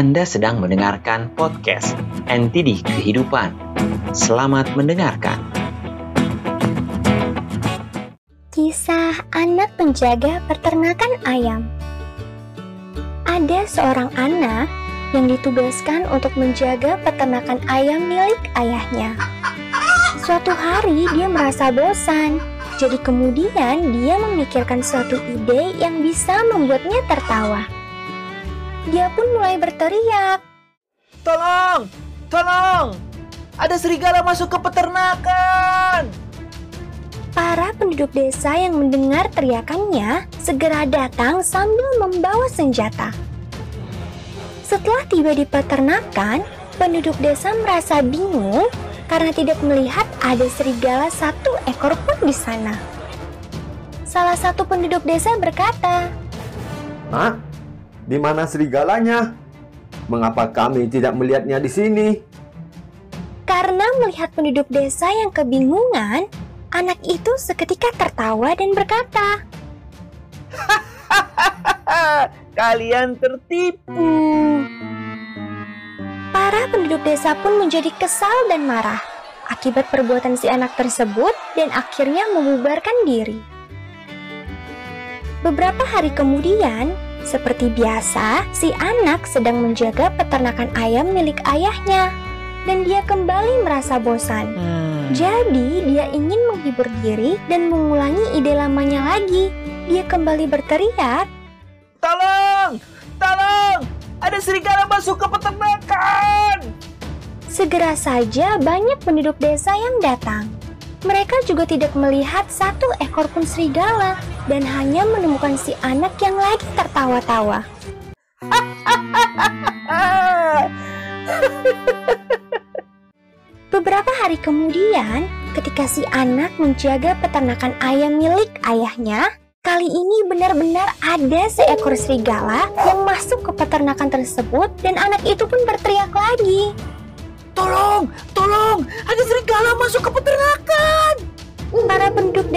Anda sedang mendengarkan podcast NTD Kehidupan. Selamat mendengarkan. Kisah anak penjaga peternakan ayam. Ada seorang anak yang ditugaskan untuk menjaga peternakan ayam milik ayahnya. Suatu hari dia merasa bosan, jadi kemudian dia memikirkan suatu ide yang bisa membuatnya tertawa dia pun mulai berteriak. Tolong! Tolong! Ada serigala masuk ke peternakan! Para penduduk desa yang mendengar teriakannya segera datang sambil membawa senjata. Setelah tiba di peternakan, penduduk desa merasa bingung karena tidak melihat ada serigala satu ekor pun di sana. Salah satu penduduk desa berkata, "Hah? Di mana serigalanya? Mengapa kami tidak melihatnya di sini? Karena melihat penduduk desa yang kebingungan, anak itu seketika tertawa dan berkata, Kalian tertipu. Para penduduk desa pun menjadi kesal dan marah akibat perbuatan si anak tersebut dan akhirnya membubarkan diri. Beberapa hari kemudian, seperti biasa, si anak sedang menjaga peternakan ayam milik ayahnya, dan dia kembali merasa bosan. Hmm. Jadi, dia ingin menghibur diri dan mengulangi ide lamanya lagi. Dia kembali berteriak, "Tolong! Tolong! Ada serigala masuk ke peternakan!" Segera saja banyak penduduk desa yang datang. Mereka juga tidak melihat satu ekor pun serigala dan hanya menemukan si anak yang lagi tertawa-tawa. Beberapa hari kemudian, ketika si anak menjaga peternakan ayam milik ayahnya, kali ini benar-benar ada seekor serigala yang masuk ke peternakan tersebut dan anak itu pun berteriak lagi. Tolong, tolong, ada serigala masuk ke peternakan.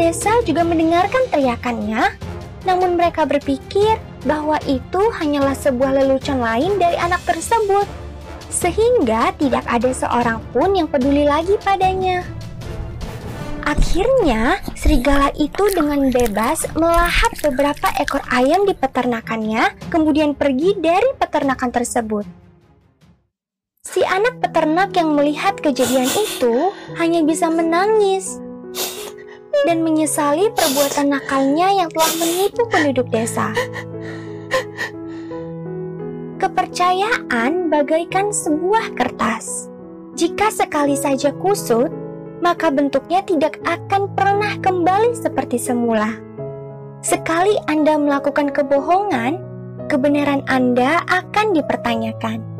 Desa juga mendengarkan teriakannya, namun mereka berpikir bahwa itu hanyalah sebuah lelucon lain dari anak tersebut, sehingga tidak ada seorang pun yang peduli lagi padanya. Akhirnya, serigala itu dengan bebas melahap beberapa ekor ayam di peternakannya, kemudian pergi dari peternakan tersebut. Si anak peternak yang melihat kejadian itu hanya bisa menangis dan menyesali perbuatan nakalnya yang telah menipu penduduk desa. Kepercayaan bagaikan sebuah kertas. Jika sekali saja kusut, maka bentuknya tidak akan pernah kembali seperti semula. Sekali Anda melakukan kebohongan, kebenaran Anda akan dipertanyakan.